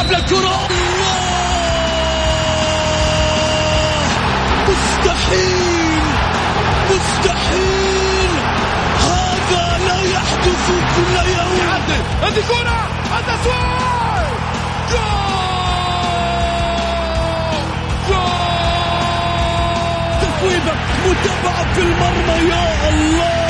يلعب للكرة مستحيل! مستحيل! هذا لا يحدث كل يوم. هذه كرة. التسويق جول! تفويضة متابعة في المرمى يا الله!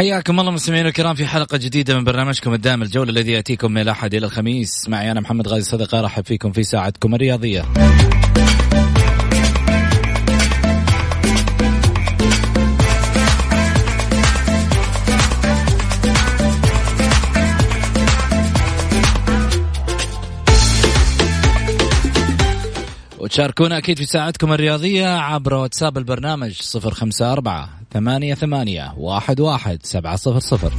حياكم الله مستمعينا الكرام في حلقة جديدة من برنامجكم الدائم الجولة الذي يأتيكم من الأحد إلى الخميس. معي أنا محمد غازي صدقة أرحب فيكم في ساعتكم الرياضية. وتشاركونا أكيد في ساعتكم الرياضية عبر واتساب البرنامج صفر خمسة أربعة ثمانية ثمانية واحد واحد سبعة صفر صفر.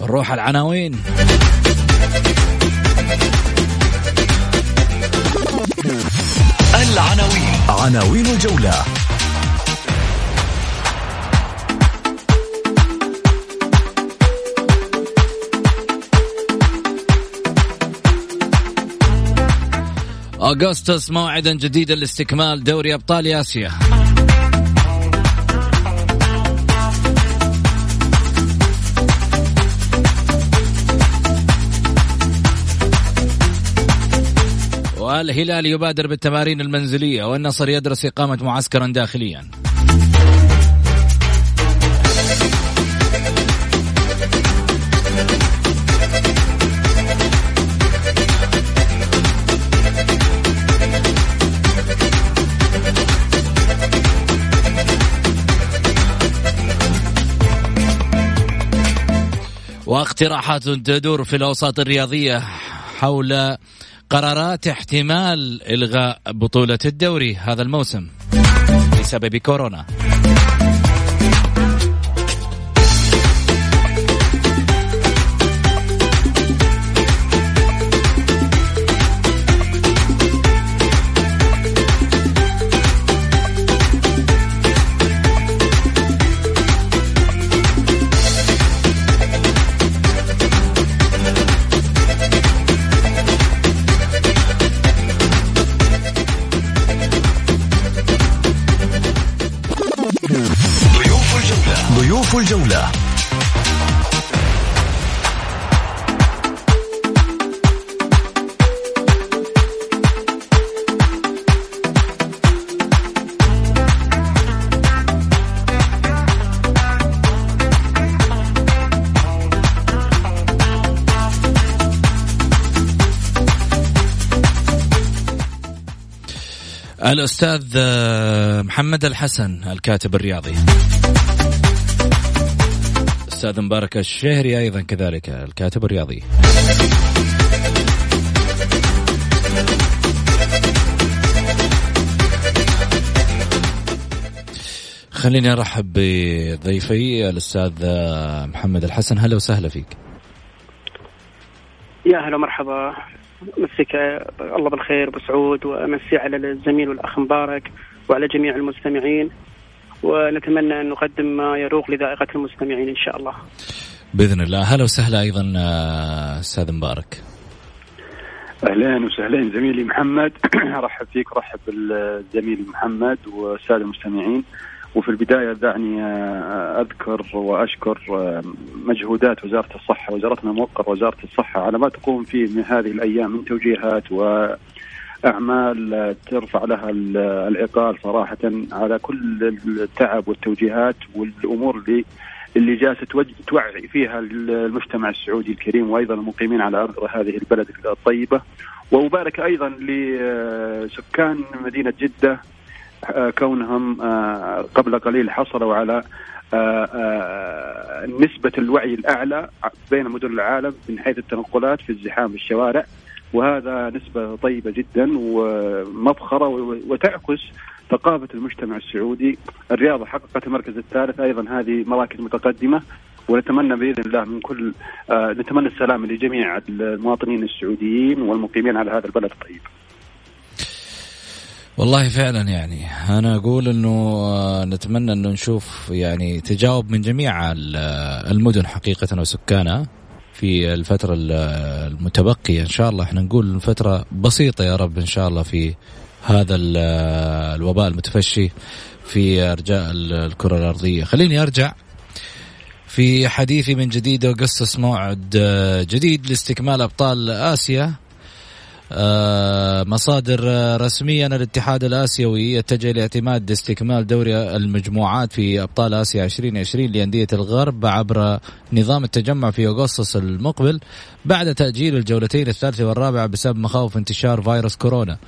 نروح العناوين. العناوين. عناوين الجولة. أغسطس موعدا جديدا لاستكمال دوري أبطال آسيا. والهلال يبادر بالتمارين المنزلية والنصر يدرس إقامة معسكرا داخليا. واقتراحات تدور في الأوساط الرياضية حول قرارات احتمال إلغاء بطولة الدوري هذا الموسم بسبب كورونا. الجولة. الأستاذ آه، محمد الحسن الكاتب الرياضي. أستاذ مبارك الشهري أيضا كذلك الكاتب الرياضي. خليني أرحب بضيفي الأستاذ محمد الحسن. هلا وسهلا فيك. يا هلا مرحبا. مسك الله بالخير أبو سعود وأمسي على الزميل والأخ مبارك وعلى جميع المستمعين. ونتمنى أن نقدم ما يروق لذائقة المستمعين إن شاء الله. بإذن الله. هلا وسهلا أيضا آه، أستاذ مبارك. أهلين وسهلين زميلي محمد. أرحب فيك أرحب بالزميل محمد والساده المستمعين. وفي البداية دعني آه، أذكر وأشكر آه، مجهودات وزارة الصحة وزارتنا الموقره وزارة الصحة على ما تقوم فيه من هذه الأيام من توجيهات واعمال ترفع لها العقال صراحة على كل التعب والتوجيهات والأمور اللي اللي جالسة توعي فيها المجتمع السعودي الكريم وأيضا المقيمين على أرض هذه البلد الطيبة. ومبارك أيضا لسكان مدينة جدة آه، كونهم آه، قبل قليل حصلوا على آه، نسبة الوعي الأعلى بين مدن العالم من حيث التنقلات في الزحام في الشوارع. وهذا نسبة طيبة جدا ومفخرة وتعكس ثقافة المجتمع السعودي. الرياضة حققت المركز الثالث أيضا هذه مراكز متقدمة ونتمنى بإذن الله من كل آه نتمنى السلام لجميع المواطنين السعوديين والمقيمين على هذا البلد الطيب. والله فعلا يعني. أنا أقول إنه آه، نتمنى إنه نشوف يعني تجاوب من جميع المدن حقيقة وسكانها. في الفترة المتبقية. إن شاء الله إحنا نقول فترة بسيطة يا رب إن شاء الله في هذا الوباء المتفشي في أرجاء الكرة الأرضية. خليني أرجع في حديثي من جديد وقصص موعد جديد لاستكمال أبطال آسيا. مصادر رسمية. أن الاتحاد الآسيوي يتجه لاعتماد استكمال دوري المجموعات في أبطال آسيا 2020 لأندية الغرب عبر نظام التجمع في أغسطس المقبل بعد تأجيل الجولتين الثالثة والرابعة بسبب مخاوف انتشار فيروس كورونا.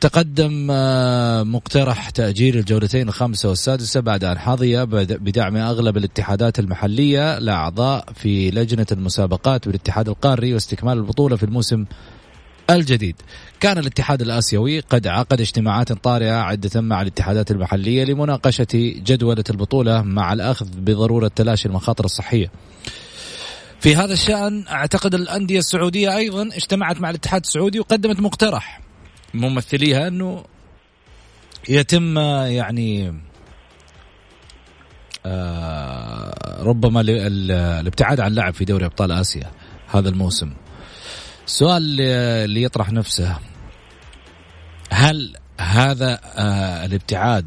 تقدم آه، مقترح تأجيل الجولتين الخامسة والسادسة بعد أن حظي بدعم أغلب الاتحادات المحلية لأعضاء في لجنة المسابقات بالاتحاد القاري واستكمال البطولة في الموسم الجديد. كان الاتحاد الآسيوي قد عقد اجتماعات طارئة عدة مع الاتحادات المحلية لمناقشة جدولة البطولة مع الأخذ بضرورة تلاشي المخاطر الصحية. في هذا الشأن أعتقد الأندية السعودية أيضا اجتمعت مع الاتحاد السعودي وقدمت مقترح. ممثليها أنه يتم يعني آه ربما الابتعاد عن اللعب في دوري أبطال آسيا هذا الموسم. السؤال اللي يطرح نفسه. هل هذا آه الابتعاد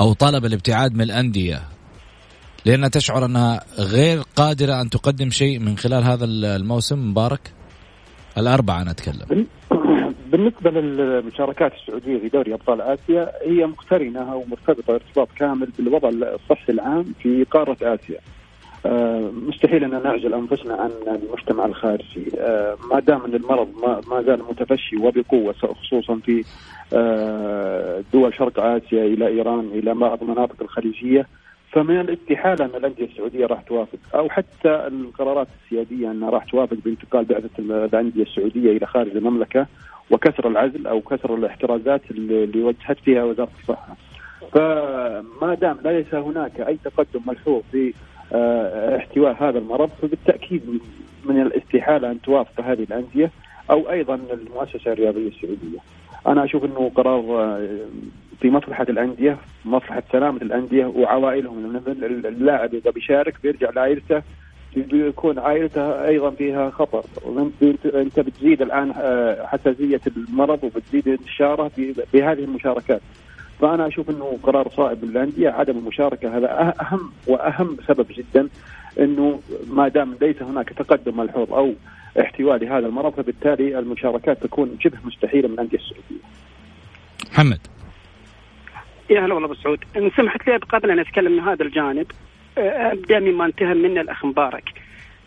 أو طلب الابتعاد من الأندية لأنها تشعر أنها غير قادرة أن تقدم شيء من خلال هذا الموسم مبارك؟ الأربعة أنا أتكلم. بالنسبة للمشاركات السعودية في دوري أبطال آسيا هي مقترنة أو مرتبطه ارتباط كامل بالوضع الصحي العام في قارة آسيا. آه، مستحيل أن نعزل أنفسنا عن المجتمع الخارجي آه، ما دام أن المرض ما زال متفشي وبقوة خصوصا في آه، دول شرق آسيا إلى إيران إلى بعض المناطق الخليجية فمن الاستحاله أن الأندية السعودية راح توافق أو حتى القرارات السيادية أنها راح توافق بانتقال بعثه الأندية السعودية إلى خارج المملكة وكسر العزل أو كسر الاحترازات اللي وجهت فيها وزارة الصحة. فما دام ليس هناك أي تقدم ملحوظ في احتواء هذا المرض فبالتأكيد من الاستحالة أن توافق هذه الأندية أو أيضا المؤسسة الرياضية السعودية. أنا أشوف إنه قرار آه، في مصلحة الأندية، مصلحة سلامة الأندية وعوائلهم. اللاعب اذا بيشارك بيرجع لعائلته بيكون عائلته أيضا فيها خطر. أنت بتزيد الآن آه، حساسيه المرض وبتزيد انتشاره بهذه المشاركات. فأنا أشوف أنه قرار صائب للأندية عدم المشاركة هذا أه-، أهم وأهم سبب جدا أنه ما دام ليس هناك تقدم ملحوظ أو احتواء لهذا المرض فبالتالي المشاركات تكون شبه مستحيلة من الأندية السعودية. محمد. يا هلا والله أبو سعود. إن سمحت لي قبل أن أتكلم من هذا الجانب أبدأ مما انتهى منه الاخ مبارك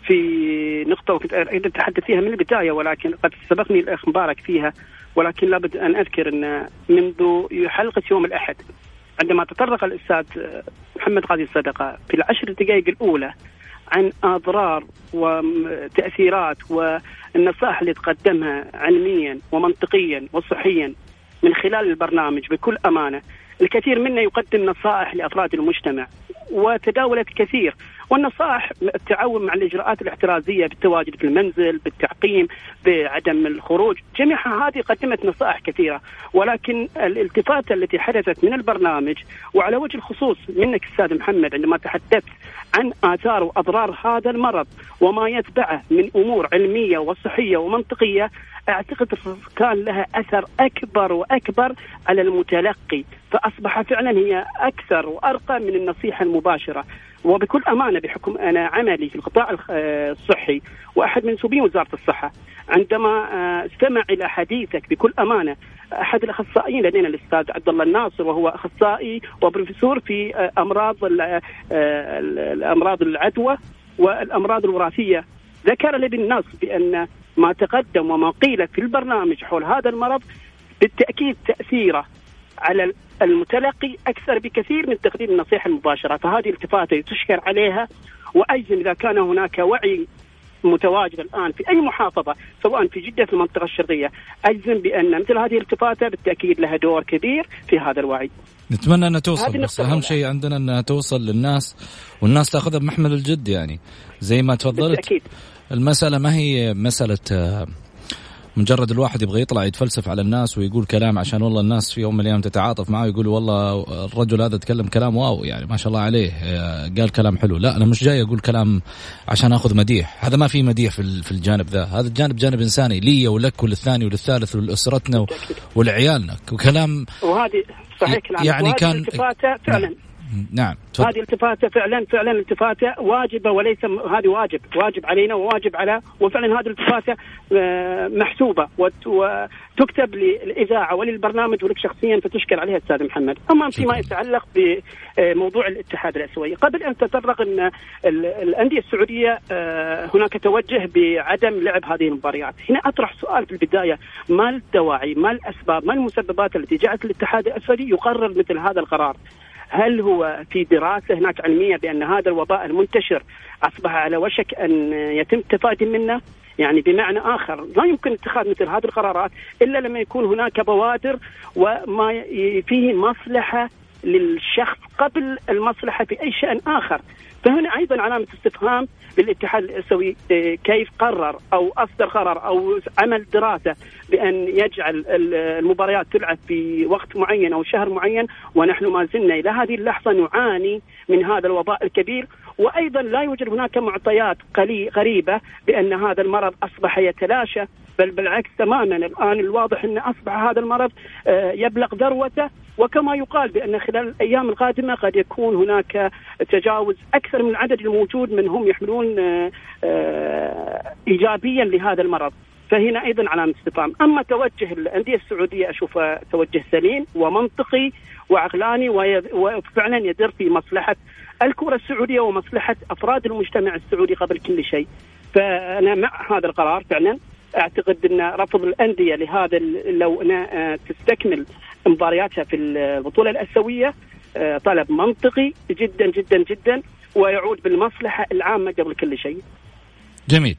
في نقطة وكنت أريد أتحدث فيها من البداية ولكن قد سبقني الأخ مبارك فيها ولكن لابد أن أذكر أن منذ حلقة يوم الأحد عندما تطرق الأستاذ محمد غازي الصدقة في العشر دقائق الأولى عن أضرار وتأثيرات والنصائح اللي تقدمها علميا ومنطقيا وصحيا من خلال البرنامج بكل أمانة الكثير منا يقدم نصائح لأفراد المجتمع وتداولت كثير. والنصائح التعاون مع الإجراءات الاحترازية بالتواجد في المنزل بالتعقيم بعدم الخروج. جميعها هذه قدمت نصائح كثيرة ولكن الالتفاته التي حدثت من البرنامج وعلى وجه الخصوص منك أستاذ محمد عندما تحدثت عن آثار وأضرار هذا المرض وما يتبعه من أمور علمية وصحية ومنطقية أعتقد كان لها أثر أكبر وأكبر على المتلقي. فأصبح فعلا هي أكثر وأرقى من النصيحة المباشرة. وبكل أمانة بحكم أنا عملي في القطاع الصحي وأحد منسوبين وزارة الصحة عندما آه، استمع إلى حديثك بكل أمانة أحد الأخصائيين لدينا الأستاذ عبد الله الناصر وهو أخصائي وبروفيسور في آه، أمراض آه، الأمراض العدوى والأمراض الوراثية. ذكر لي بالنص بأن ما تقدم وما قيل في البرنامج حول هذا المرض بالتأكيد تأثيره. على المتلقي أكثر بكثير من تقديم النصيحة المباشرة، فهذه التفاتة تشكر عليها وأيضا إذا كان هناك وعي متواجد الآن في أي محافظة سواء في جدة في المنطقة الشرقية اجزم بأن مثل هذه الالتفاته بالتأكيد لها دور كبير في هذا الوعي. نتمنى انها توصل بس أهم شيء عندنا أنها توصل للناس والناس تأخذها بمحمل الجد يعني زي ما تفضلت بالتأكيد. المسألة ما هي مسألة آه، مجرد الواحد يبغى يطلع يتفلسف على الناس ويقول كلام عشان والله الناس في يوم من الأيام تتعاطف معه ويقول والله الرجل هذا تكلم كلام واو يعني ما شاء الله عليه آه، قال كلام حلو. لا أنا مش جاي أقول كلام عشان آخذ مديح. هذا ما في مديح في الجانب ذا. هذا الجانب جانب إنساني لي ولك وللثاني وللثالث ولأسرتنا ولعيالنا. وكلام وهذه صحيح يعني كان فعلا. نعم هذه التفاتة فعلا فعلا التفاتة واجبة وليس هذه واجب واجب علينا وواجب على وفعلا هذه التفاتة آه، محسوبة وتكتب للإذاعة وللبرنامج ولك شخصيا فتشكر عليها أستاذ محمد. أما فيما يتعلق بموضوع الاتحاد الاسيوي قبل أن تطرق إن الأندية السعودية آه، هناك توجه بعدم لعب هذه المباريات. هنا أطرح سؤال في البداية ما الدواعي ما الأسباب ما المسببات التي جعلت الاتحاد الاسيوي يقرر مثل هذا القرار؟ هل هو في دراسة هناك علمية بأن هذا الوباء المنتشر أصبح على وشك أن يتم التفادي منه؟ يعني بمعنى آخر لا يمكن اتخاذ مثل هذه القرارات إلا لما يكون هناك بوادر وما فيه مصلحة للشخص قبل المصلحة في أي شأن آخر فهنا أيضا علامة استفهام للاتحاد الاسيوي آه، كيف قرر أو أصدر قرار أو عمل دراسة بأن يجعل المباريات تلعب في وقت معين أو شهر معين ونحن ما زلنا إلى هذه اللحظة نعاني من هذا الوباء الكبير. وأيضا لا يوجد هناك معطيات غريبة بأن هذا المرض أصبح يتلاشى بل بالعكس تماما الآن الواضح أن أصبح هذا المرض آه، يبلغ ذروته. وكما يقال بأن خلال الأيام القادمة قد يكون هناك تجاوز أكثر من العدد الموجود من هم يحملون آه، آه، ايجابيا لهذا المرض. فهنا أيضا علامة استفهام، أما توجه الأندية السعودية اشوفه توجه سليم ومنطقي وعقلاني وفعلا يدر في مصلحة الكرة السعودية ومصلحة أفراد المجتمع السعودي قبل كل شيء. فأنا مع هذا القرار فعلا أعتقد أن رفض الأندية لهذا لو أنا تستكمل مبارياتها في البطولة الأسيوية آه، طلب منطقي جدا جدا جدا ويعود بالمصلحة العامة قبل كل شيء. جميل.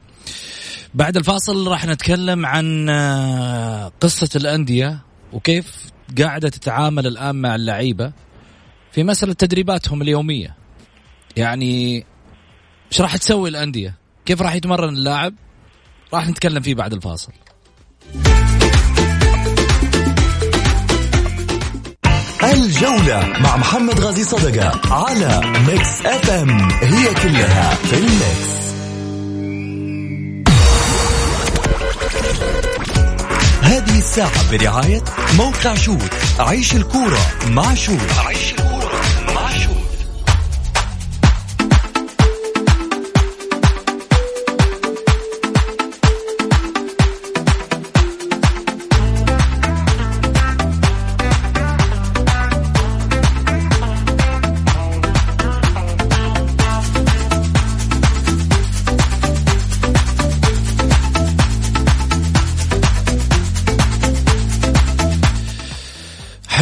بعد الفاصل راح نتكلم عن آه، قصة الأندية وكيف قاعدة تتعامل الآن مع اللعيبة في مسألة تدريباتهم اليومية. يعني إيش راح تسوي الأندية؟ كيف راح يتمرن اللاعب؟ راح نتكلم فيه بعد الفاصل. الجولة مع محمد غازي صدقة على Mix FM هي كلها في ال mix هذه الساعة برعاية موقع شوت. عيش الكورة مع شوت. عيش الكورة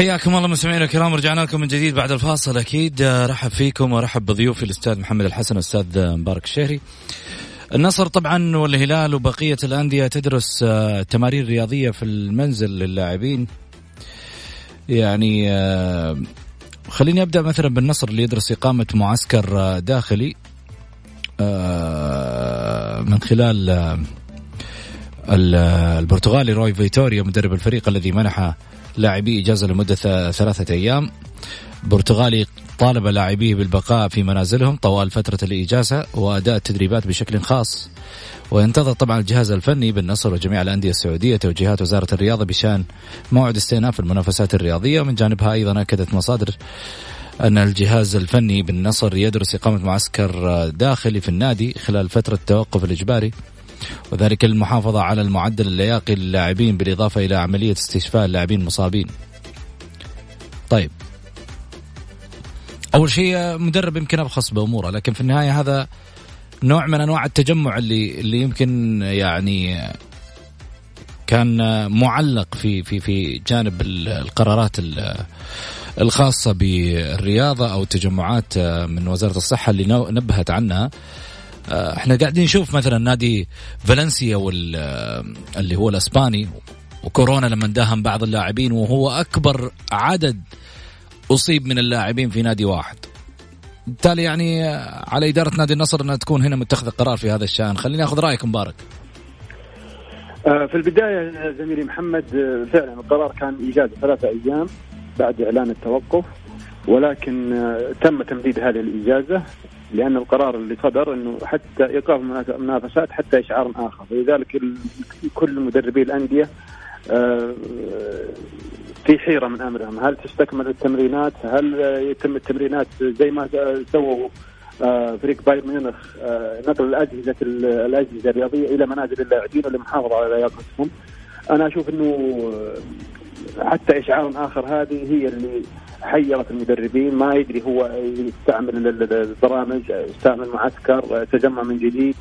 حياكم الله مستمعينا الكرام رجعنا لكم من جديد بعد الفاصل أكيد رحب فيكم ورحب بضيوفي الأستاذ محمد الحسن والاستاذ مبارك الشهري. النصر طبعا والهلال وبقية الأندية تدرس آه، تمارين رياضية في المنزل للاعبين. يعني آه، خليني أبدأ مثلا بالنصر اللي يدرس إقامة معسكر آه، داخلي من خلال البرتغالي روي فيتوريا مدرب الفريق الذي منح لاعبيه إجازة لمدة ثلاثة أيام. برتغالي طالب لاعبيه بالبقاء في منازلهم طوال فترة الإجازة وأداء التدريبات بشكل خاص. وينتظر طبعا الجهاز الفني بالنصر وجميع الأندية السعودية توجيهات وزارة الرياضة بشأن موعد استئناف المنافسات الرياضية. ومن جانبها أيضا أكدت مصادر أن الجهاز الفني بالنصر يدرس إقامة معسكر داخلي في النادي خلال فترة التوقف الإجباري. وذلك للمحافظة على المعدل اللياقي للاعبين بالإضافة إلى عملية استشفاء اللاعبين المصابين. طيب. أول شيء مدرب يمكن أبخص بأموره لكن في النهاية هذا نوع من أنواع التجمع اللي اللي يمكن يعني كان معلق في في في جانب القرارات الخاصة بالرياضة أو التجمعات من وزارة الصحة اللي نبهت عنها. إحنا قاعدين نشوف مثلا نادي فالنسيا وال آه، اللي هو الإسباني وكورونا لما داهم بعض اللاعبين وهو أكبر عدد أصيب من اللاعبين في نادي واحد. بالتالي يعني آه، على إدارة نادي النصر أنها تكون هنا متخذة قرار في هذا الشأن، خليني آخذ رأيك مبارك. في البداية زميلي محمد فعلا القرار كان إيجاد ثلاثة أيام بعد إعلان التوقف ولكن تم تمديد هذه الإجازة لأن القرار اللي صدر إنه حتى إيقاف المنافسات حتى إشعار آخر. ولذلك كل مدربي الأندية آه، في حيرة من أمرهم. هل تستكمل التمرينات؟ هل يتم التمرينات زي ما سووا آه، فريق بايرن ميونخ آه، نقل الأجهزة الأجهزة الرياضية إلى منازل اللاعبين للمحافظه على لياقتهم؟ أنا أشوف إنه حتى إشعار آخر هذه هي اللي حيرت المدربين ما يدري هو يستعمل البرامج يستعمل معسكر تجمع من جديد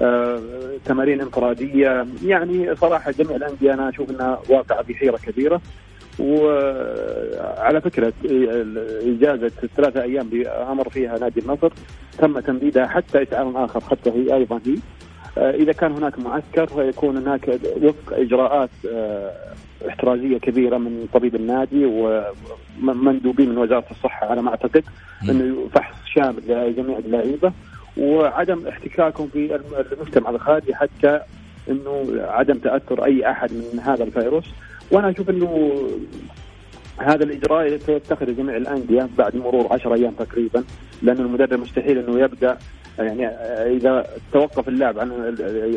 آه، تمارين انفرادية. يعني صراحة جميع الأندية أنا أشوف إنها واقعة في حيره كبيرة. وعلى فكرة إجازة ثلاثة أيام أمر فيها نادي النصر تم تمديدها حتى اشعار آخر حتى هي أيضا هي. إذا كان هناك معسكر فيكون هناك وفق إجراءات آه، احترازية كبيرة من طبيب النادي ومندوبين من وزارة الصحة على ما أعتقد أنه فحص شامل لجميع اللعيبة وعدم احتكاكهم في المجتمع الخارجي حتى أنه عدم تأثر أي أحد من هذا الفيروس. وأنا أشوف أنه هذا الإجراء يتخذه جميع الأندية بعد مرور 10 أيام تقريبا لأن المدرب مستحيل أنه يبدأ يعني إذا توقف اللاعب عن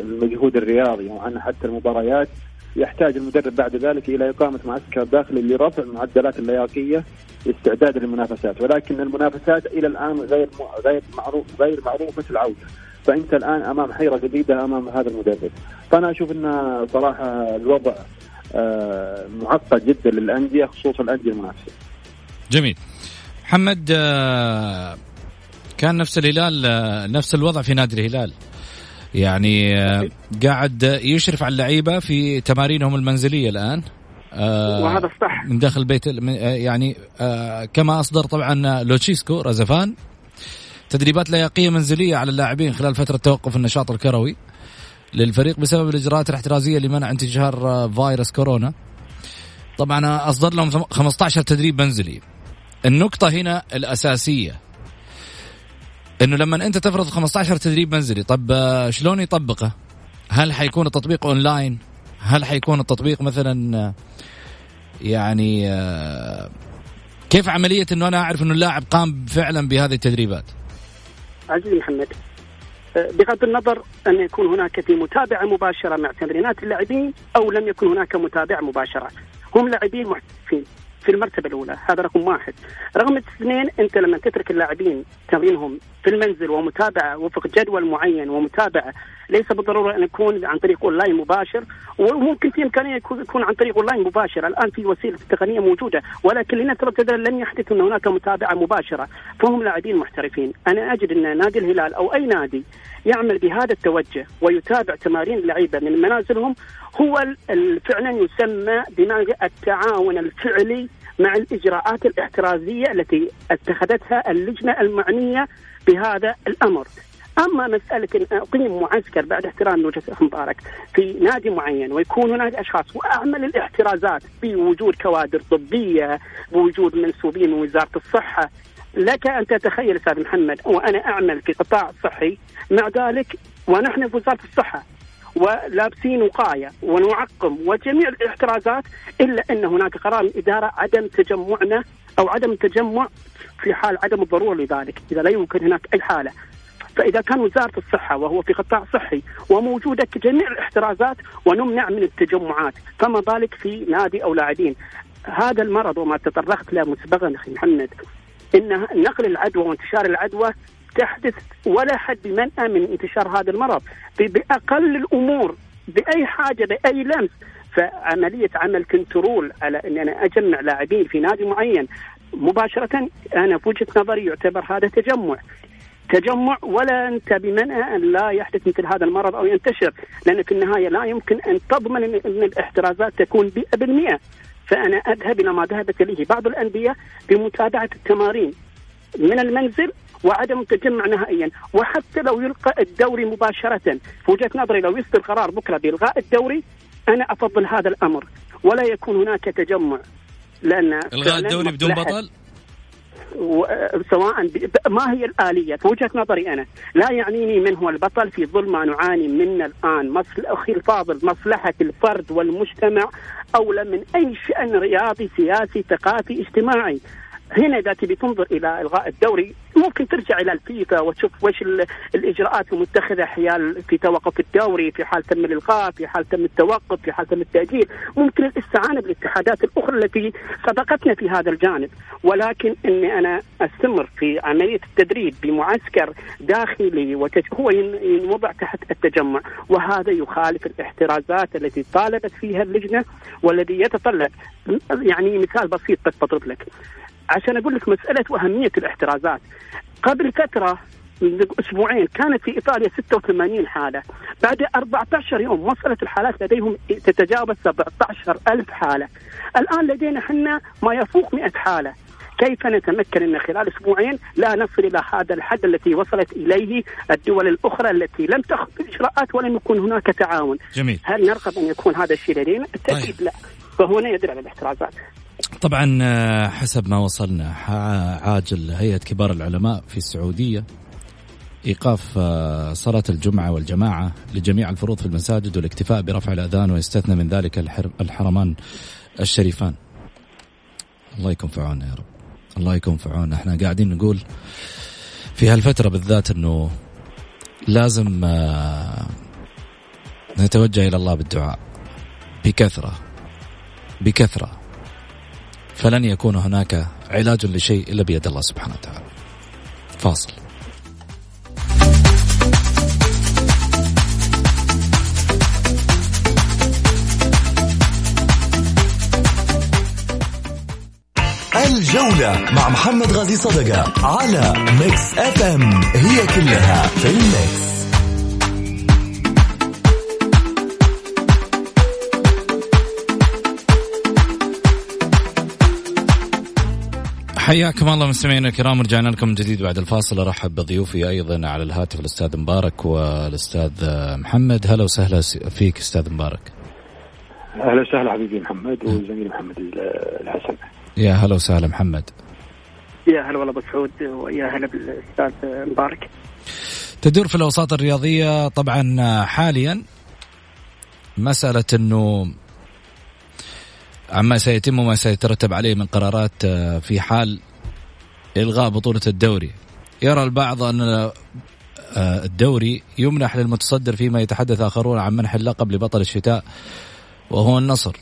المجهود الرياضي وعن حتى المباريات يحتاج المدرب بعد ذلك إلى إقامة معسكر داخلي لرفع المعدلات اللياقية استعدادا للمنافسات ولكن المنافسات إلى الآن غير غير معروف غير معروفة العودة فأنت الآن أمام حيرة جديدة أمام هذا المدرب فأنا أشوف إن صراحة الوضع آه، معقد جدا للأندية خصوصا الأندية المنافسة. جميل. محمد آه، كان نفس الهلال آه، نفس الوضع في نادي الهلال. يعني آه، قاعد يشرف على اللعيبة في تمارينهم المنزلية الآن. آه وهذا صح. من داخل البيت يعني آه كما أصدر طبعا لوتشيسكو رزفان. تدريبات لياقيه منزلية على اللاعبين خلال فترة توقف النشاط الكروي للفريق بسبب الإجراءات الاحترازية لمنع انتشار فيروس كورونا. طبعا أصدر لهم 15 تدريب منزلي. النقطة هنا الأساسية. إنه لما أنت تفرض 15 تدريب منزلي طب آه، شلون يطبقه؟ هل حيكون التطبيق أونلاين؟ هل حيكون التطبيق مثلا آه، يعني آه، كيف عملية إنه أنا أعرف إنه اللاعب قام فعلا بهذه التدريبات؟ عزيزي محمد بغض النظر أن يكون هناك في متابعة مباشرة مع تمرينات اللاعبين أو لم يكن هناك متابعة مباشرة هم لاعبين محترفين في المرتبة الأولى هذا رقم واحد. رقم اثنين أنت لما تترك اللاعبين تمرينهم في المنزل ومتابعة وفق جدول معين ومتابعة ليس بالضرورة أن يكون عن طريق أونلاين مباشر وممكن في إمكانية يكون عن طريق أونلاين مباشر. الآن في وسيلة تقنية موجودة ولكن لنفترض لن يحدث أن هناك متابعة مباشرة فهم لاعبين محترفين. أنا أجد أن نادي الهلال أو أي نادي يعمل بهذا التوجه ويتابع تمارين اللعيبه من منازلهم هو فعلا يسمى بما التعاون الفعلي مع الإجراءات الاحترازية التي اتخذتها اللجنة المعنية بهذا الأمر. أما مسألة إن أقيم معسكر بعد احترام وجهه الأخ مبارك في نادي معين ويكون هناك أشخاص وأعمل الاحترازات بوجود كوادر طبية بوجود منسوبين من وزارة الصحة لك أن تتخيل أستاذ محمد وأنا أعمل في قطاع صحي مع ذلك ونحن في وزارة الصحة ولابسين وقاية ونعقم وجميع الاحترازات إلا أن هناك قرار من الاداره عدم تجمعنا أو عدم التجمع في حال عدم الضرورة لذلك، إذا لا يمكن هناك أي حالة. فإذا كان وزارة الصحة وهو في قطاع صحي وموجودة جميع الاحترازات ونمنع من التجمعات، فما بالك في نادي أو لاعبين. هذا المرض وما تطرقت له مسبقا أخي محمد ان نقل العدوى وانتشار العدوى تحدث ولا حد منأى من انتشار هذا المرض. بأقل الأمور بأي حاجة بأي لمس. فعملية عمل كنترول على ان أنا أجمع لاعبين في نادي معين مباشرة أنا في وجهة نظري يعتبر هذا تجمع. تجمع ولا أنت بمنع أن لا يحدث مثل هذا المرض أو ينتشر لأن في النهاية لا يمكن أن تضمن ان الاحترازات تكون 100% فأنا أذهب إلى ما ذهبت إليه بعض الانديه بمتابعة التمارين. من المنزل وعدم التجمع نهائيا. وحتى لو يلقى الدوري مباشرة في وجهة نظري لو يصدر قرار بكرة بإلغاء الدوري أنا أفضل هذا الأمر. ولا يكون هناك تجمع. لأن إلغاء الدوري بدون بطل؟ سواء ما هي الآلية؟ في وجهة نظري أنا لا يعنيني من هو البطل في ظل ما نعاني منه الآن. أخي الفاضل مصلحة الفرد والمجتمع أولى من أي شأن رياضي سياسي ثقافي اجتماعي. هنا إذا تبي تنظر إلى إلغاء الدوري ممكن ترجع إلى الفيفا وتشوف وش الإجراءات المتخذة حيال في توقف الدوري في حال تم الإلغاء في حال تم التوقف في حال تم التأجيل. ممكن الاستعانة بالاتحادات الأخرى التي سبقتنا في هذا الجانب. ولكن إني أنا أستمر في عملية التدريب بمعسكر داخلي. هو ينوضع تحت التجمع. وهذا يخالف الاحترازات التي طالبت فيها اللجنة والذي يتطلب. يعني مثال بسيط بس بضرب لك. عشان أقول لك مسألة وأهمية الاحترازات. قبل فترة من أسبوعين كانت في إيطاليا 86 حالة. بعد 14 يوم وصلت الحالات لديهم تتجاوز 17 ألف حالة. الآن لدينا إحنا ما يفوق 100 حالة. كيف نتمكن إن خلال أسبوعين لا نصل إلى هذا الحد التي وصلت إليه الدول الأخرى التي لم تاخذ اجراءات ولم يكن هناك تعاون؟ جميل. هل نرغب أن يكون هذا الشيء لدينا؟ بالتاكيد طيب. لا. فهنا يدل على الاحترازات. طبعا آه، حسب ما وصلنا عاجل هيئة كبار العلماء في السعودية إيقاف آه، صلاة الجمعة والجماعة لجميع الفروض في المساجد والاكتفاء برفع الأذان ويستثنى من ذلك الحرمان الشريفان. الله يكون في عوننا يا رب. الله يكون في عوننا. إحنا قاعدين نقول في هالفترة بالذات إنه لازم آه، نتوجه إلى الله بالدعاء. بكثرة. بكثرة. فلن يكون هناك علاج لشيء إلا بيد الله سبحانه وتعالى. فاصل. الجولة مع محمد غازي صدقة على Mix FM هي كلها في ال mix. حياكم الله مستمعينا الكرام رجعنا لكم من جديد بعد الفاصل. أرحب بضيوفي أيضا على الهاتف الأستاذ مبارك والأستاذ محمد. هلا وسهلا فيك أستاذ مبارك. أهلا وسهلا حبيبي محمد وزميلي محمد الحسن. يا هلا وسهلا محمد. يا هلا والله أبو سعود ويا هلا بالأستاذ مبارك. تدور في الأوساط الرياضية طبعا حاليا مسألة إنه عما سيتم وما سيترتب عليه من قرارات آه، في حال إلغاء بطولة الدوري يرى البعض أن آه، الدوري يمنح للمتصدر فيما يتحدث آخرون عن منح اللقب لبطل الشتاء وهو النصر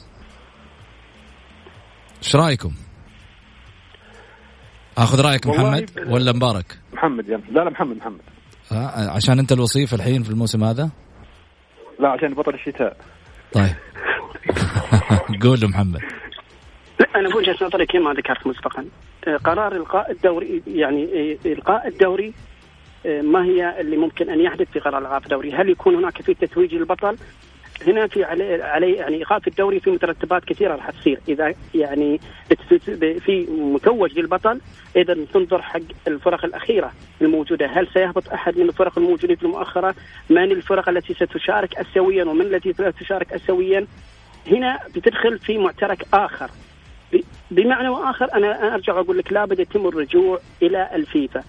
إيش رأيكم؟ آخذ رأيك محمد ولا مبارك؟ محمد يعني. لا لا محمد محمد آه عشان أنت الوصيف الحين في الموسم هذا؟ لا عشان بطل الشتاء طيب قول محمد لا أنا بوجهه نظري كما ذكرت مسبقا آه، قرار إلقاء الدوري يعني آه، إلقاء الدوري آه، ما هي اللي ممكن أن يحدث في قرار إلقاء الدوري؟ هل يكون هناك في تتويج البطل؟ هنا في علي, علي يعني إيقاف الدوري في مترتبات كثيرة راح تصير إذا يعني في متوج للبطل اذا تنظر حق الفرق الأخيرة الموجودة هل سيهبط أحد من الفرق الموجودين في المؤخرة؟ من الفرق التي ستشارك اسيويا ومن التي لا تشارك اسيويا؟ هنا بتدخل في معترك آخر بمعنى واخر أنا أرجع وأقول لك لابد يتم الرجوع إلى الفيفا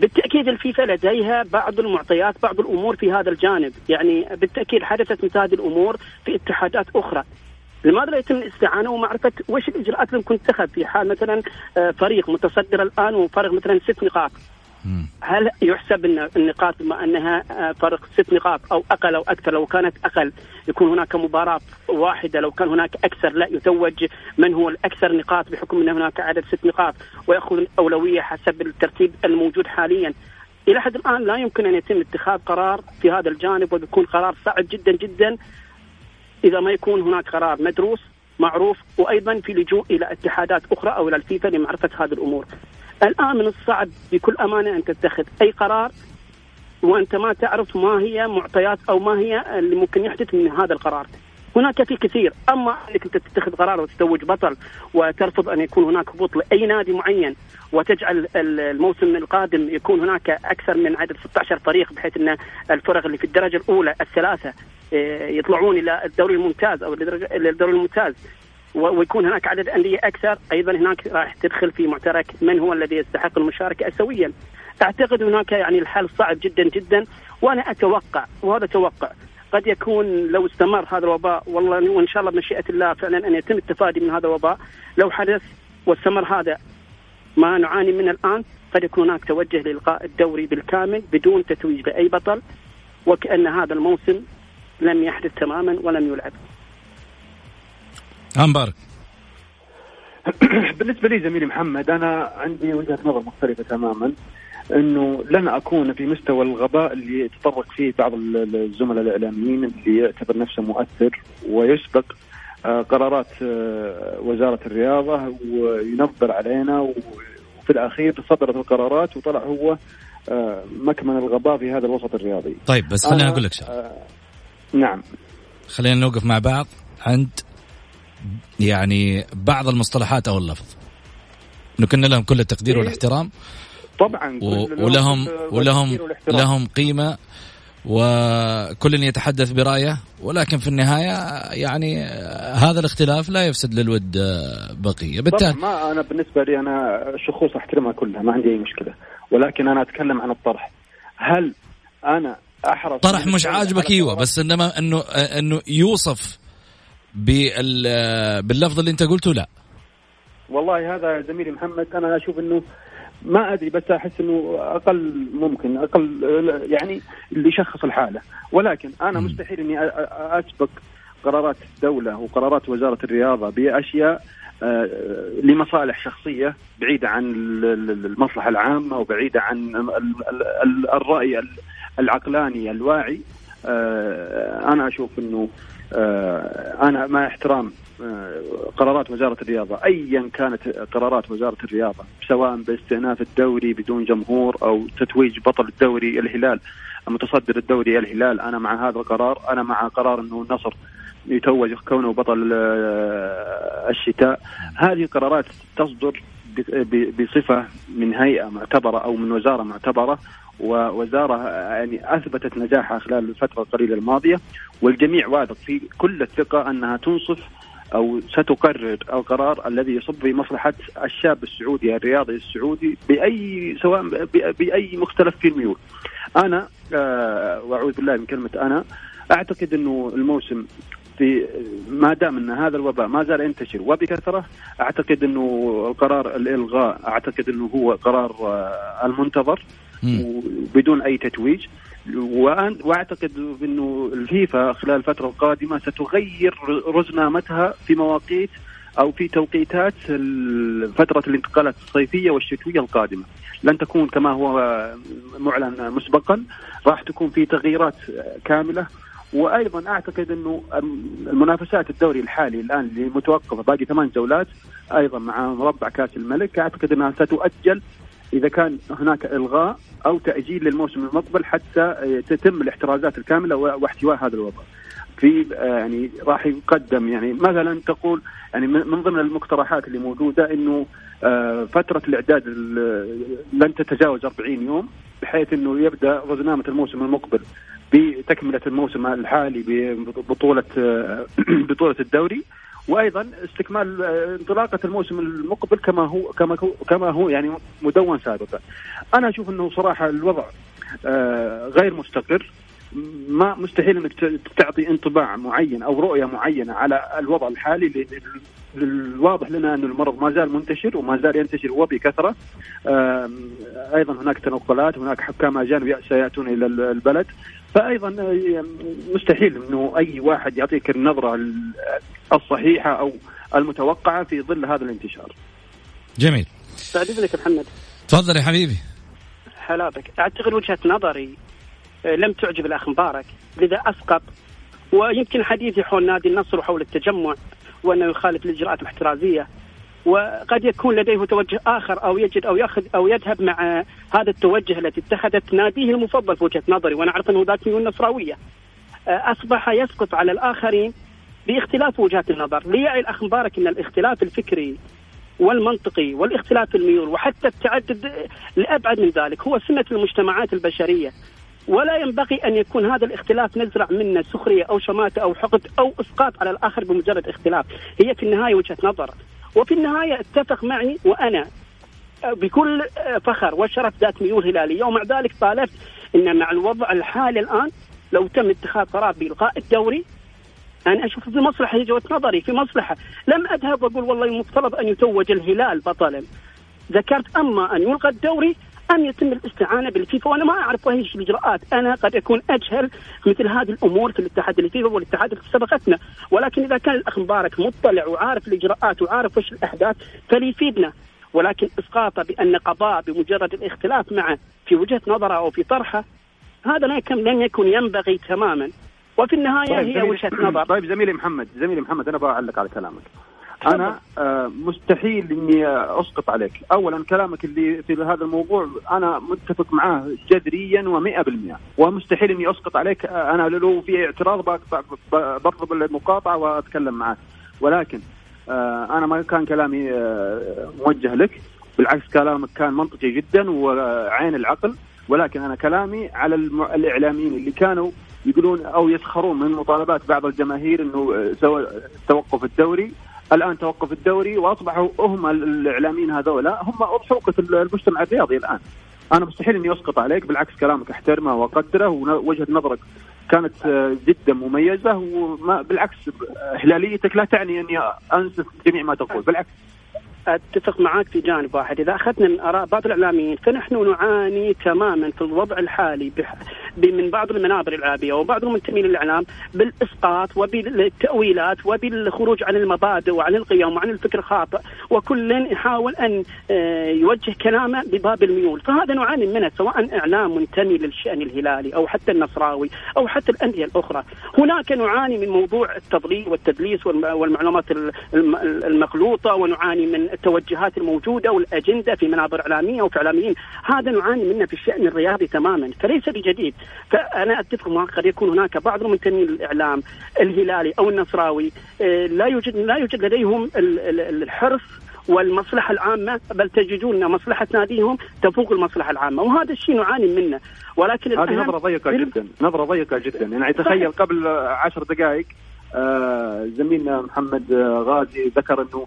بالتأكيد الفيفا لديها بعض المعطيات بعض الأمور في هذا الجانب. يعني بالتأكيد حدثت مثل هذه الأمور في اتحادات أخرى. لماذا لا يتم الاستعانة ومعرفة وش الإجراءات اللي ممكن تتخذ في حال مثلا آه، فريق متصدر الآن وفارق مثلا ست نقاط؟ هل يحسب إن النقاط بما أنها آه، فرق ست نقاط أو أقل أو أكثر؟ لو كانت أقل يكون هناك مباراة واحدة. لو كان هناك أكثر لا يتوج من هو الأكثر نقاط بحكم إن هناك عدد ست نقاط ويأخذ الأولوية حسب الترتيب الموجود حاليا. إلى حد الآن لا يمكن أن يتم اتخاذ قرار في هذا الجانب وبيكون قرار صعب جدا جدا إذا ما يكون هناك قرار مدروس معروف وأيضا في لجوء إلى اتحادات أخرى أو إلى الفيفا لمعرفة هذه الأمور. الآن من الصعب بكل أمانة أن تتخذ أي قرار وأنت ما تعرف ما هي معطيات أو ما هي اللي ممكن يحدث من هذا القرار. هناك في كثير أما أنك أنت تتخذ قرار وتتوج بطل وترفض أن يكون هناك هبوط لاي نادي معين وتجعل الموسم القادم يكون هناك أكثر من عدد 16 فريق بحيث أن الفرق اللي في الدرجة الأولى الثلاثة آه، يطلعون إلى الدوري الممتاز أو الدوري الممتاز ويكون هناك عدد أندية أكثر أيضا هناك راح تدخل في معترك من هو الذي يستحق المشاركة اسيويا. أعتقد هناك يعني الحل صعب جدا جدا وأنا أتوقع وهذا توقع قد يكون لو استمر هذا الوباء والله وإن شاء الله بمشيئة الله فعلا أن يتم التفادي من هذا الوباء لو حدث واستمر هذا ما نعاني منه الآن قد يكون هناك توجه لإلقاء الدوري بالكامل بدون تتويج لاي بطل وكأن هذا الموسم لم يحدث تماما ولم يلعب. مبارك بالنسبة لي زميلي محمد أنا عندي وجهة نظر مختلفة تماما إنه لن أكون في مستوى الغباء اللي يتطرق فيه بعض الزملاء الإعلاميين اللي يعتبر نفسه مؤثر ويسبق آه، قرارات آه، وزارة الرياضة وينظر علينا وفي الأخير صدرت القرارات وطلع هو آه، مكمن الغباء في هذا الوسط الرياضي. طيب بس خليني أقول لك شيء. نعم. خلينا نوقف مع بعض عند يعني بعض المصطلحات أو اللفظ. نكن لهم كل التقدير إيه؟ والاحترام. طبعا ولهم ولهم لهم قيمة وكل يتحدث برأيه. ولكن في النهاية يعني هذا الاختلاف لا يفسد للود بقية. بالتالي ما أنا بالنسبة لي أنا شخوص أحترمها كلها ما عندي أي مشكلة. ولكن أنا أتكلم عن الطرح. هل أنا أحرص طرح مش عاجبك؟ إيوه بس إنما إنه إنه يوصف باللفظ اللي انت قلته لا. والله هذا زميلي محمد أنا أشوف إنه ما أدري بس أحس إنه أقل ممكن أقل يعني اللي يشخص الحالة. ولكن أنا مستحيل إني أسبق قرارات الدولة وقرارات وزارة الرياضة بأشياء آه، لمصالح شخصية بعيدة عن المصلحة العامة وبعيدة عن الرأي العقلاني الواعي. آه، أنا أشوف إنه أنا مع احترام قرارات وزارة الرياضة أيا كانت قرارات وزارة الرياضة سواء باستئناف الدوري بدون جمهور أو تتويج بطل الدوري الهلال متصدر الدوري الهلال أنا مع هذا القرار أنا مع قرار أنه النصر يتوج كونه بطل آه، الشتاء. هذه القرارات تصدر بصفة من هيئة معتبرة أو من وزارة معتبرة ووزارة يعني أثبتت نجاحها خلال الفترة القليلة الماضية والجميع واثق في كل الثقة أنها تنصف أو ستقرر القرار الذي يصب في مصلحة الشاب السعودي الرياضي السعودي بأي سواء بأي مختلف في الميول. أنا آه، وأعوذ بالله من كلمة أنا أعتقد إنه الموسم في ما دام إن هذا الوباء ما زال ينتشر وبكثرة أعتقد إنه القرار الإلغاء أعتقد إنه هو قرار آه، المنتظر بدون أي تتويج. وأعتقد إنه الفيفا خلال الفترة القادمة ستغير رزنامتها في مواقيت أو في توقيتات فترة الانتقالات الصيفية والشتوية القادمة. لن تكون كما هو معلن مسبقا راح تكون في تغييرات كاملة وأيضا أعتقد إنه المنافسات الدوري الحالي الآن اللي متوقفة باقي ثمان جولات أيضا مع مربع كأس الملك أعتقد إنها ستؤجل إذا كان هناك إلغاء أو تأجيل للموسم المقبل حتى تتم الاحترازات الكاملة واحتواء هذا الوضع. في يعني راح يقدم يعني مثلا تقول يعني من ضمن المقترحات اللي موجودة إنه آه، فترة الإعداد لن تتجاوز 40 يوم بحيث إنه يبدأ رزنامه الموسم المقبل بتكملة الموسم الحالي ببطولة آه، بطولة الدوري. وأيضا استكمال آه، انطلاقة الموسم المقبل كما هو كما هو كما هو يعني مدون سابقا. أنا أشوف إنه صراحة الوضع آه، غير مستقر. ما مستحيل إنك تعطي انطباع معين أو رؤية معينة على الوضع الحالي الواضح لنا ان المرض ما زال منتشر وما زال ينتشر وبكثرة. أيضا هناك تنقلات هناك حكام أجانب سيأتون إلى البلد. فايضا مستحيل إنه أي واحد يعطيك النظرة الصحيحة أو المتوقعة في ظل هذا الانتشار. جميل. بعد إذنك محمد. تفضل يا حبيبي. حلاتك، أعتقد وجهة نظري آه، لم تعجب الأخ مبارك، لذا أسقط ويمكن حديثي حول نادي النصر وحول التجمع وأنه يخالف الاجراءات الاحترازية وقد يكون لديه توجه آخر أو يجد أو يأخذ أو يذهب مع هذا التوجه التي اتخذت ناديه المفضل في وجهة نظري وأنا أعرف أنه ذات ميول نصراوية. آه، أصبح يسقط على الآخرين باختلاف وجهات النظر، ليعي الأخ مبارك إن الاختلاف الفكري والمنطقي والاختلاف الميول وحتى التعدد لأبعد من ذلك هو سنه المجتمعات البشرية. ولا ينبغي أن يكون هذا الاختلاف نزرع منه سخرية أو شماتة أو حقد أو إسقاط على الآخر بمجرد اختلاف، هي في النهاية وجهة نظر، وفي النهاية اتفق معي وأنا بكل فخر وشرف ذات ميول هلالية. ومع ذلك طالبت إن مع الوضع الحالي الآن لو تم اتخاذ قرار بإلغاء الدوري أنا أشوف في مصلحة هي وجهة نظري في مصلحة. لم أذهب وأقول والله المفترض أن يتوج الهلال بطلا ذكرت أما أن يلغى الدوري ام يتم الاستعانة بالفيفا وأنا ما أعرف وش الاجراءات أنا قد أكون أجهل مثل هذه الأمور في الاتحاد الفيفا والاتحاد اللي سبقتنا. ولكن إذا كان الأخ مبارك مطلع وعارف الإجراءات وعارف وش الأحداث فليفيدنا. ولكن اسقاطه بأن قضاء بمجرد الاختلاف معه في وجهة نظره أو في طرحه هذا لن يكن ينبغي تماما. وفي النهاية طيب هي وجهة نظر. طيب زميلي محمد. زميلي محمد أنا بعلق على كلامك. أنا آه مستحيل إني أسقط عليك. اولا كلامك اللي في هذا الموضوع أنا متفق معاه جذريا و100% ومستحيل إني أسقط عليك. آه، أنا لو في اعتراض بطلب المقاطعة وأتكلم معك ولكن آه أنا ما كان كلامي موجه لك. بالعكس كلامك كان منطقي جدا وعين العقل. ولكن أنا كلامي على الإعلاميين اللي كانوا يقولون أو يسخرون من مطالبات بعض الجماهير إنه سواء توقف الدوري. الآن توقف الدوري وأصبحوا هم الإعلاميين هذولا هم أضحوكة المجتمع الرياضي الآن. أنا مستحيل إني أسقط عليك بالعكس كلامك أحترمه وأقدره ووجهه نظرك كانت آه، جدا مميزة وما بالعكس هلاليتك لا تعني أني أنسف جميع ما تقول بالعكس. أتفق معك في جانب واحد. إذا أخذنا من آراء بعض الإعلاميين فنحن نعاني تماما في الوضع الحالي من بعض المنابر الإعلامية وبعض المنتمين للإعلام بالإسقاط وبالتأويلات وبالخروج عن المبادئ وعن القيم وعن الفكر الخاطئ وكل يحاول أن آه، يوجه كلامه بباب الميول. فهذا نعاني منه سواء إعلام منتمي للشأن الهلالي أو حتى النصراوي أو حتى الأندية الأخرى. هناك نعاني من موضوع التضليل والتدليس والمعلومات المخلوطة ونعاني من التوجهات الموجودة والأجندة في منابر إعلامية وفي إعلاميين. هذا نعاني منه في الشأن الرياضي تماما فليس بجديد. فأنا أتفق معك قد يكون هناك بعض المنتمين للإعلام الهلالي أو النصراوي آه، لا يوجد لا يوجد لديهم الحرص والمصلحة العامة بل تجدون مصلحة ناديهم تفوق المصلحة العامة وهذا الشيء نعاني منه. ولكن هذه نظرة ضيقة جدا نظرة ضيقة جدا. يعني تخيل قبل عشر دقائق آه زميلنا محمد غازي ذكر إنه آه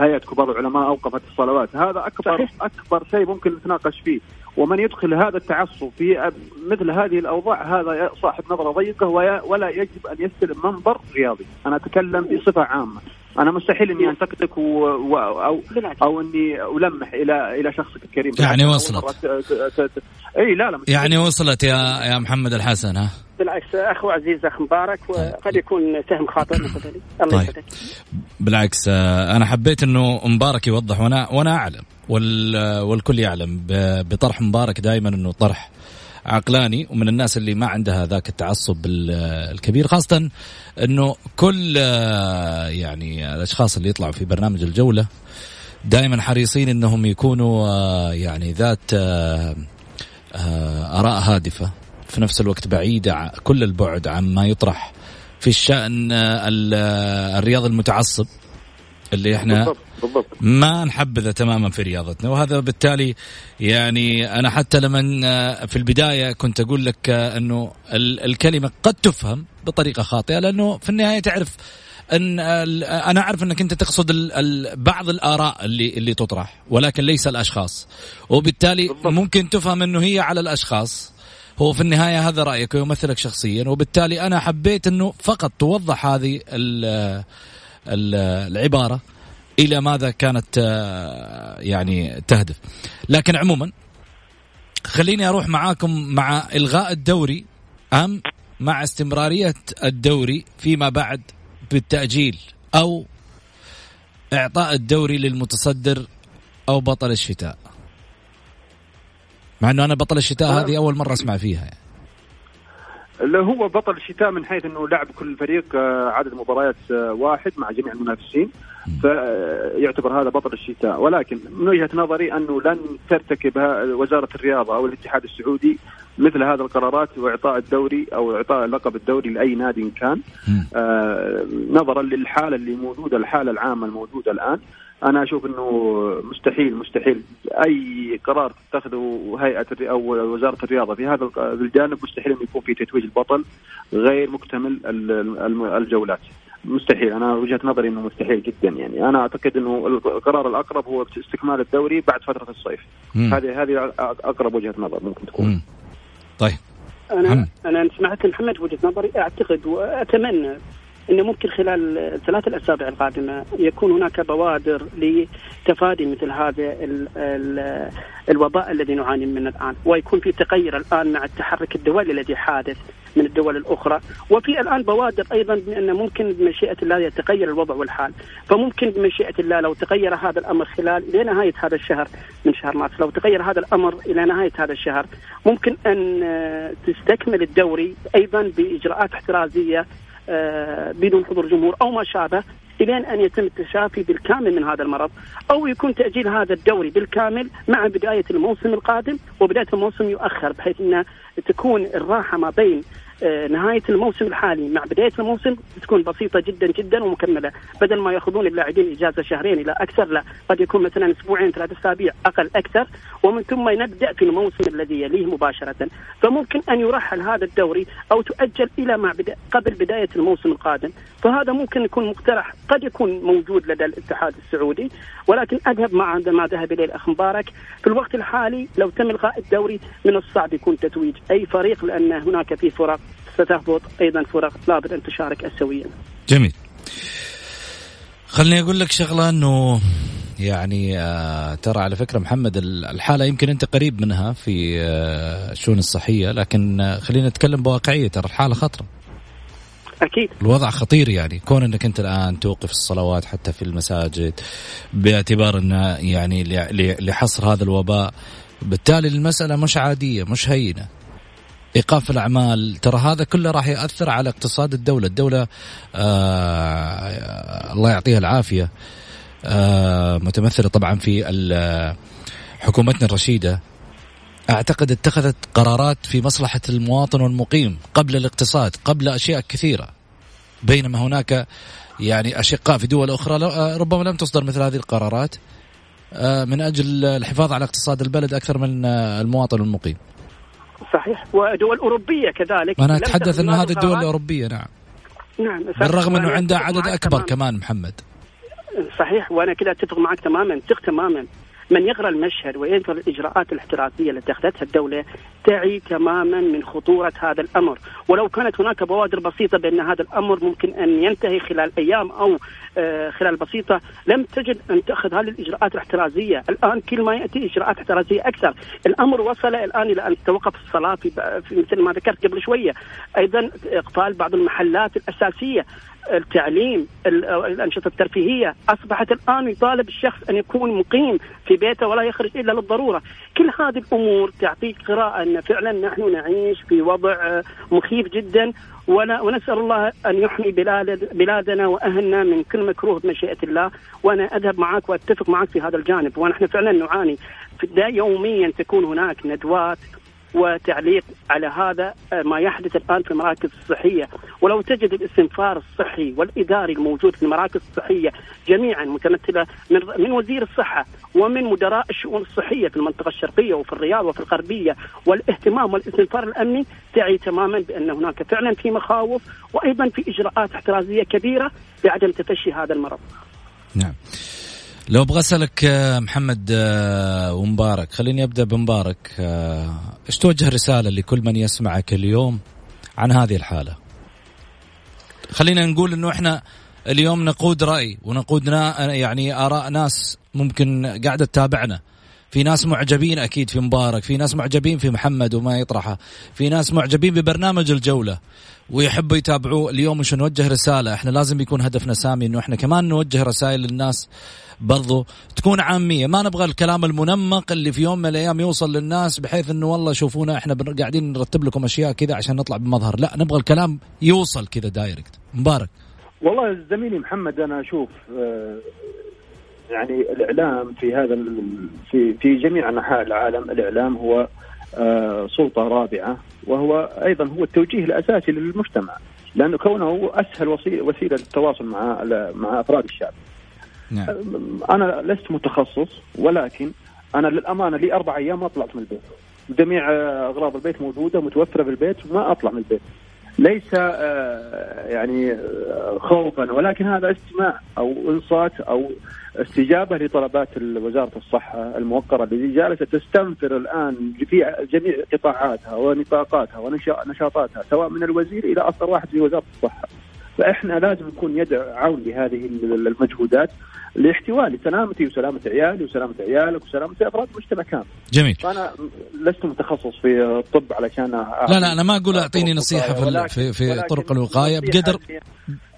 هيئة كبار العلماء أوقفت الصلوات. هذا اكبر صحيح. أكبر شيء ممكن نتناقش فيه. ومن يدخل هذا التعصب في مثل هذه الأوضاع هذا صاحب نظرة ضيقة ولا يجب أن يستلم منبر رياضي. أنا أتكلم بصفة عامة. أنا مستحيل إني أنتقدك و... و... أو أو إني ألمح إلى إلى شخصك الكريم. يعني وصلت. اي لا لا يعني وصلت يا يا محمد الحسن ها؟ بالعكس اخو عزيز أخ مبارك وقد يكون فهم خاطئ من قبلي الله طيب. يسعدك. بالعكس آه، أنا حبيت إنه مبارك يوضح وأنا وأنا أعلم وال... والكل يعلم بطرح مبارك دائما إنه طرح عقلاني ومن الناس اللي ما عندها ذاك التعصب الكبير خاصة إنه كل يعني الأشخاص اللي يطلعوا في برنامج الجولة دائما حريصين إنهم يكونوا يعني ذات آراء هادفة. في نفس الوقت بعيدة كل البعد عن ما يطرح في الشأن الرياضي المتعصب اللي إحنا بالضبط. بالضبط. ما نحبذه تماما في رياضتنا وهذا بالتالي يعني أنا حتى لما في البداية كنت أقول لك إنه الكلمة قد تفهم بطريقة خاطئة لأنه في النهاية تعرف إن أنا أعرف إنك أنت تقصد ال ال بعض الآراء اللي اللي تطرح ولكن ليس الأشخاص وبالتالي بالضبط. ممكن تفهم إنه هي على الأشخاص هو في النهاية هذا رأيك ويمثلك شخصيا وبالتالي أنا حبيت إنه فقط توضح هذه ال ال العبارة إلى ماذا كانت آه، يعني تهدف. لكن عموما خليني أروح معاكم مع إلغاء الدوري أم مع استمرارية الدوري فيما بعد بالتأجيل أو إعطاء الدوري للمتصدر أو بطل الشتاء. مع إنه أنا بطل الشتاء آه. هذه أول مرة أسمع فيها يعني. اللي هو بطل الشتاء من حيث إنه لعب كل فريق آه، عدد مباريات آه، واحد مع جميع المنافسين فيعتبر هذا بطل الشتاء. ولكن من وجهة نظري أنه لن ترتكب وزارة الرياضة أو الاتحاد السعودي مثل هذه القرارات وإعطاء الدوري أو إعطاء لقب الدوري لأي نادي كان. آه نظرا للحالة اللي موجودة الحالة العامة الموجودة الآن أنا أشوف أنه مستحيل مستحيل. أي قرار تتخذه هيئة أو وزارة الرياضة في هذا الجانب مستحيل انه يكون في تتويج البطل غير مكتمل الجولات. مستحيل. أنا وجهة نظري إنه مستحيل جدا يعني. أنا أعتقد إنه القرار الأقرب هو استكمال الدوري بعد فترة الصيف. هذه هذه أقرب وجهة نظر ممكن تكون. مم. طيب. أنا أنا سمعت محمد وجهة نظري أعتقد وأتمنى إنه ممكن خلال الثلاث الأسابيع القادمة يكون هناك بوادر لتفادي مثل هذا الوباء الذي نعاني منه الآن. ويكون في تغير الآن مع التحرك الدولي الذي حادث من الدول الأخرى. وفي الآن بوادر أيضا بأن ممكن بمشيئة الله يتغير الوضع والحال. فممكن بمشيئة الله لو تغير هذا الأمر خلال إلى نهاية هذا الشهر من شهر مارس لو تغير هذا الأمر إلى نهاية هذا الشهر ممكن أن تستكمل الدوري أيضا بإجراءات احترازية بدون حضور جمهور أو ما شابه إلين أن يتم التشافي بالكامل من هذا المرض أو يكون تأجيل هذا الدوري بالكامل مع بداية الموسم القادم وبداية الموسم يؤخر بحيث أن تكون الراحة ما بين آه، نهاية الموسم الحالي. مع بداية الموسم تكون بسيطة جدا جدا ومكملة. بدل ما يأخذون اللاعبين إجازة شهرين إلى أكثر لا. قد يكون مثلا أسبوعين ثلاث أسابيع أقل أكثر. ومن ثم نبدأ في الموسم الذي يليه مباشرة. فممكن أن يرحل هذا الدوري أو تؤجل إلى ما بدا قبل بداية الموسم القادم. فهذا ممكن يكون مقترح. قد يكون موجود لدى الاتحاد السعودي. ولكن أذهب مع ما ذهب إليه الأخ مبارك. في الوقت الحالي لو تم إلغاء الدوري من الصعب يكون تتويج أي فريق لأن هناك في فرق ستهبط أيضا فرق لابد ان تشارك اسيويا. جميل. خليني أقول لك شغلة إنه يعني آه ترى على فكرة محمد الحالة يمكن أنت قريب منها في آه الشؤون الصحية لكن آه خلينا نتكلم بواقعية ترى الحالة خطرة. أكيد الوضع خطير يعني كون انك أنت الآن توقف الصلوات حتى في المساجد باعتبار انه يعني لحصر هذا الوباء بالتالي المسألة مش عادية مش هينة إيقاف الأعمال. ترى هذا كله راح يأثر على اقتصاد الدولة. الدولة آه الله يعطيها العافية آه متمثلة طبعا في حكومتنا الرشيدة. أعتقد اتخذت قرارات في مصلحة المواطن والمقيم قبل الاقتصاد قبل أشياء كثيرة. بينما هناك يعني أشقاء في دول أخرى آه، ربما لم تصدر مثل هذه القرارات آه، من أجل الحفاظ على اقتصاد البلد أكثر من آه، المواطن والمقيم. صحيح. ودول اوروبيه كذلك. أنا أتحدث إنه هذه الدول الأوروبية نعم. نعم بالرغم إنه عندها عدد أكبر تمام. كمان محمد. صحيح وأنا كذا أتفق معك تماما اتفق تماما. من يقرأ المشهد ويقرا الإجراءات الاحترازية التي اتخذتها الدولة تعي تماما من خطورة هذا الأمر، ولو كانت هناك بوادر بسيطة بأن هذا الأمر ممكن أن ينتهي خلال أيام أو آه، خلال بسيطة، لم تجد أن تأخذ هذه الإجراءات الاحترازية، الآن كل ما يأتي إجراءات احترازية أكثر، الأمر وصل الآن إلى أن تتوقف الصلاة في مثل ما ذكرت قبل شوية، أيضا إقفال بعض المحلات الأساسية، التعليم الأنشطة الترفيهية. أصبحت الآن يطالب الشخص أن يكون مقيم في بيته ولا يخرج إلا للضرورة. كل هذه الأمور تعطيك قراءة أن فعلا نحن نعيش في وضع مخيف جدا. ونسأل الله أن يحمي بلاد بلادنا وأهلنا من كل مكروه بمشيئة الله. وأنا أذهب معك وأتفق معك في هذا الجانب. ونحن فعلا نعاني. يوميا تكون هناك ندوات وتعليق على هذا آه، ما يحدث الآن في المراكز الصحية ولو تجد الاستنفار الصحي والإداري الموجود في المراكز الصحية جميعا متمثلة من من وزير الصحة ومن مدراء الشؤون الصحية في المنطقة الشرقية وفي الرياض وفي الغربية والاهتمام والاستنفار الأمني تعي تماما بأن هناك فعلا في مخاوف وأيضا في إجراءات احترازية كبيرة بعدم تفشي هذا المرض. نعم. لو أبغى أسألك آه، محمد آه، ومبارك خليني أبدأ بمبارك. آه، إيش توجه رساله لكل من يسمعك اليوم عن هذه الحالة؟ خلينا نقول إنه إحنا اليوم نقود رأي ونقود يعني آراء ناس ممكن قاعدة تتابعنا. في ناس معجبين أكيد في مبارك في ناس معجبين في محمد وما يطرحه في ناس معجبين ببرنامج الجولة ويحبوا يتابعوه. اليوم مش نوجه رسالة؟ إحنا لازم يكون هدفنا سامي إنه إحنا كمان نوجه رسائل للناس برضو تكون عامية. ما نبغى الكلام المنمق اللي في يوم من الأيام يوصل للناس بحيث إنه والله شوفونا إحنا قاعدين نرتب لكم أشياء كذا عشان نطلع بمظهر. لا نبغى الكلام يوصل كذا دايركت. مبارك. والله زميلي محمد أنا أشوف آه، يعني الإعلام في هذا في في جميع أنحاء العالم الإعلام هو آه، سلطة رابعة وهو أيضا هو التوجيه الأساسي للمجتمع لأنه كونه أسهل وسيلة للتواصل مع مع أفراد الشعب. نعم. أنا لست متخصص ولكن أنا للأمانة لي أربع أيام ما طلعت من البيت. جميع أغراض البيت موجودة متوفرة في البيت وما أطلع من البيت. ليس آه، يعني آه، خوفا ولكن هذا استماع أو إنصات أو استجابة لطلبات وزارة الصحة الموقرة التي جالسة تستنفر الآن في جميع قطاعاتها ونطاقاتها ونشاطاتها سواء من الوزير إلى اصغر واحد في وزارة الصحة. فإحنا لازم نكون يد عون لهذه المجهودات لاحتواء لسلامتي وسلامة عيالي وسلامة عيالك وسلامة أفراد المجتمع كامل. جميل. فأنا لست متخصص في الطب علشان لا لا أنا ما أقول أعطيني نصيحة في في, في طرق الوقاية بقدر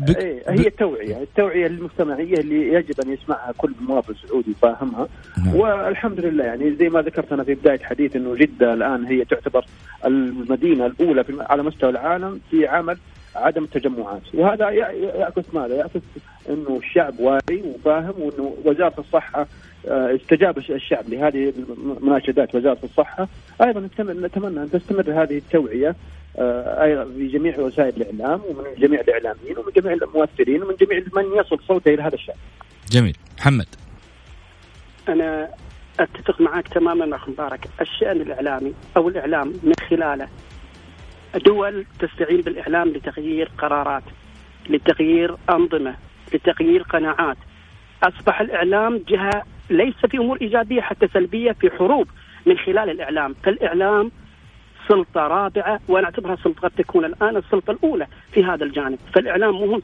بك إيه هي التوعية، التوعية المجتمعية اللي يجب أن يسمعها كل مواطن سعودي يفهمها نعم. والحمد لله يعني زي ما ذكرت أنا في بداية حديث إنه جدة الآن هي تعتبر المدينة الأولى على مستوى العالم في عمل عدم التجمعات وهذا يعكس ماذا؟ يعكس إنه الشعب واعي وفاهم وإنه وزارة الصحة آه، استجاب الشعب لهذه مناشدات وزارة الصحة أيضا نتمنى أن تستمر هذه التوعية آه، أيضا في جميع وسائل الإعلام ومن جميع الإعلاميين ومن جميع المؤثرين ومن جميع من يصل صوته إلى هذا الشعب. جميل، محمد. أنا أتفق معك تماما اخ مبارك، الشأن الإعلامي أو الإعلام من خلاله دول تستعين بالإعلام لتغيير قرارات، لتغيير أنظمة، لتغيير قناعات. أصبح الإعلام جهة ليس في أمور إيجابية حتى سلبية في حروب من خلال الإعلام، فالإعلام سلطة رابعة وأنا أعتبرها سلطة قد تكون الآن السلطة الأولى في هذا الجانب، فالإعلام مهم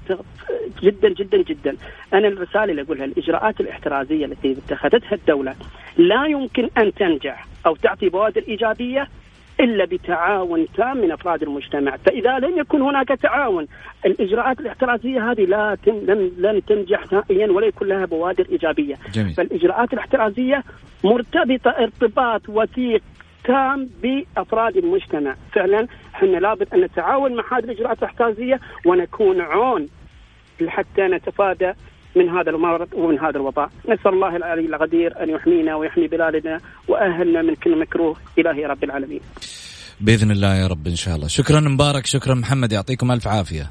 جدا جدا جدا. أنا الرسالة اللي أقولها الإجراءات الاحترازية التي اتخذتها الدولة لا يمكن أن تنجح أو تعطي بوادر إيجابية إلا بتعاون تام من أفراد المجتمع، فإذا لم يكن هناك تعاون الإجراءات الاحترازية هذه لا لن لن تنجح نهائيا ولا يكون لها بوادر إيجابية. جميل. فالإجراءات الاحترازية مرتبطة ارتباط وثيق تام بأفراد المجتمع، فعلا إحنا لابد أن نتعاون مع هذه الإجراءات الاحترازية ونكون عون حتى نتفادى من هذا المرض ومن هذا الوباء نسأل الله العلي القدير أن يحمينا ويحمي بلادنا وأهلنا من كل مكروه. إلهي رب العالمين. بإذن الله يا رب إن شاء الله. شكرا مبارك شكرا محمد يعطيكم ألف عافية.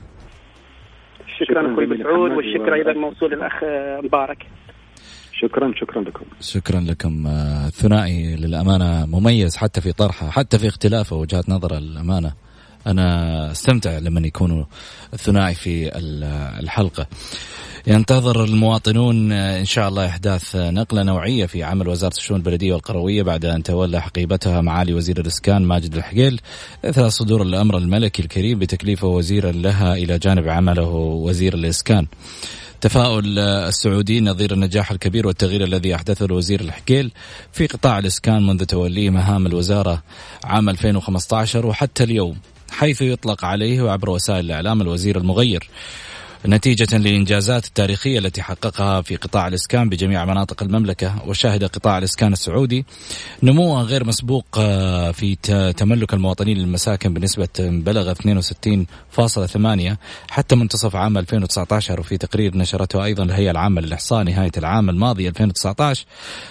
شكرا أخوي مسعود والشكر أيضا موصول الأخ مبارك. شكرا شكرا لكم. شكرا لكم الثنائي للأمانة مميز حتى في طرحه حتى في اختلافه وجهات نظر الأمانة. أنا أستمتع لما يكونوا الثنائي في الحلقة. ينتظر المواطنون إن شاء الله إحداث نقلة نوعية في عمل وزارة الشؤون البلدية والقروية بعد أن تولى حقيبتها معالي وزير الإسكان ماجد الحقيل إثر صدور الأمر الملكي الكريم بتكليفه وزيرا لها إلى جانب عمله وزير الإسكان. تفاؤل السعوديين نظير النجاح الكبير والتغيير الذي أحدثه الوزير الحكيل في قطاع الإسكان منذ توليه مهام الوزارة عام 2015 وحتى اليوم حيث يطلق عليه وعبر وسائل الإعلام الوزير المغير نتيجة للإنجازات التاريخية التي حققها في قطاع الإسكان بجميع مناطق المملكة وشهد قطاع الإسكان السعودي نموا غير مسبوق آه، في تملك المواطنين للمساكن بنسبة بلغ 62.8 حتى منتصف عام 2019 وفي تقرير نشرته أيضا الهيئة العامة للإحصاء نهاية العام الماضي 2019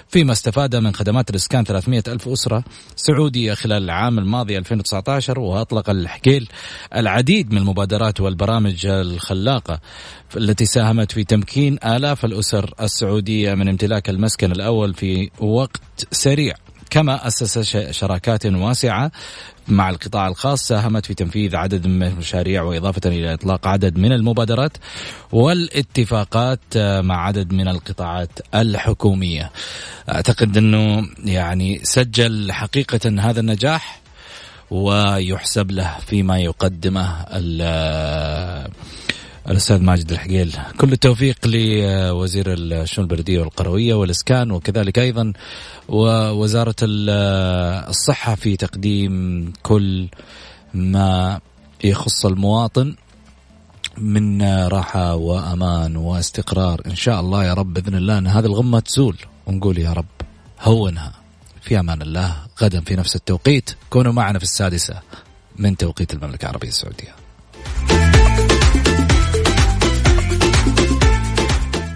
فيما استفاد من خدمات الإسكان 300 ألف أسرة سعودية خلال العام الماضي 2019 وأطلق الحكيل العديد من المبادرات والبرامج الخلاقة. التي ساهمت في تمكين آلاف الأسر السعودية من امتلاك المسكن الأول في وقت سريع. كما أسس شراكات واسعة مع القطاع الخاص ساهمت في تنفيذ عدد من المشاريع وإضافة إلى إطلاق عدد من المبادرات والاتفاقات مع عدد من القطاعات الحكومية. أعتقد أنه يعني سجل حقيقة هذا النجاح ويحسب له فيما يقدمه الأستاذ ماجد الحقيل. كل التوفيق لوزير الشؤون البلدية والقروية والإسكان وكذلك أيضا ووزارة الصحة في تقديم كل ما يخص المواطن من راحة وأمان واستقرار. إن شاء الله يا رب بإذن الله إن هذه الغمة تزول ونقول يا رب هونها. في أمان الله. غدا في نفس التوقيت. كونوا معنا في السادسة من توقيت المملكة العربية السعودية.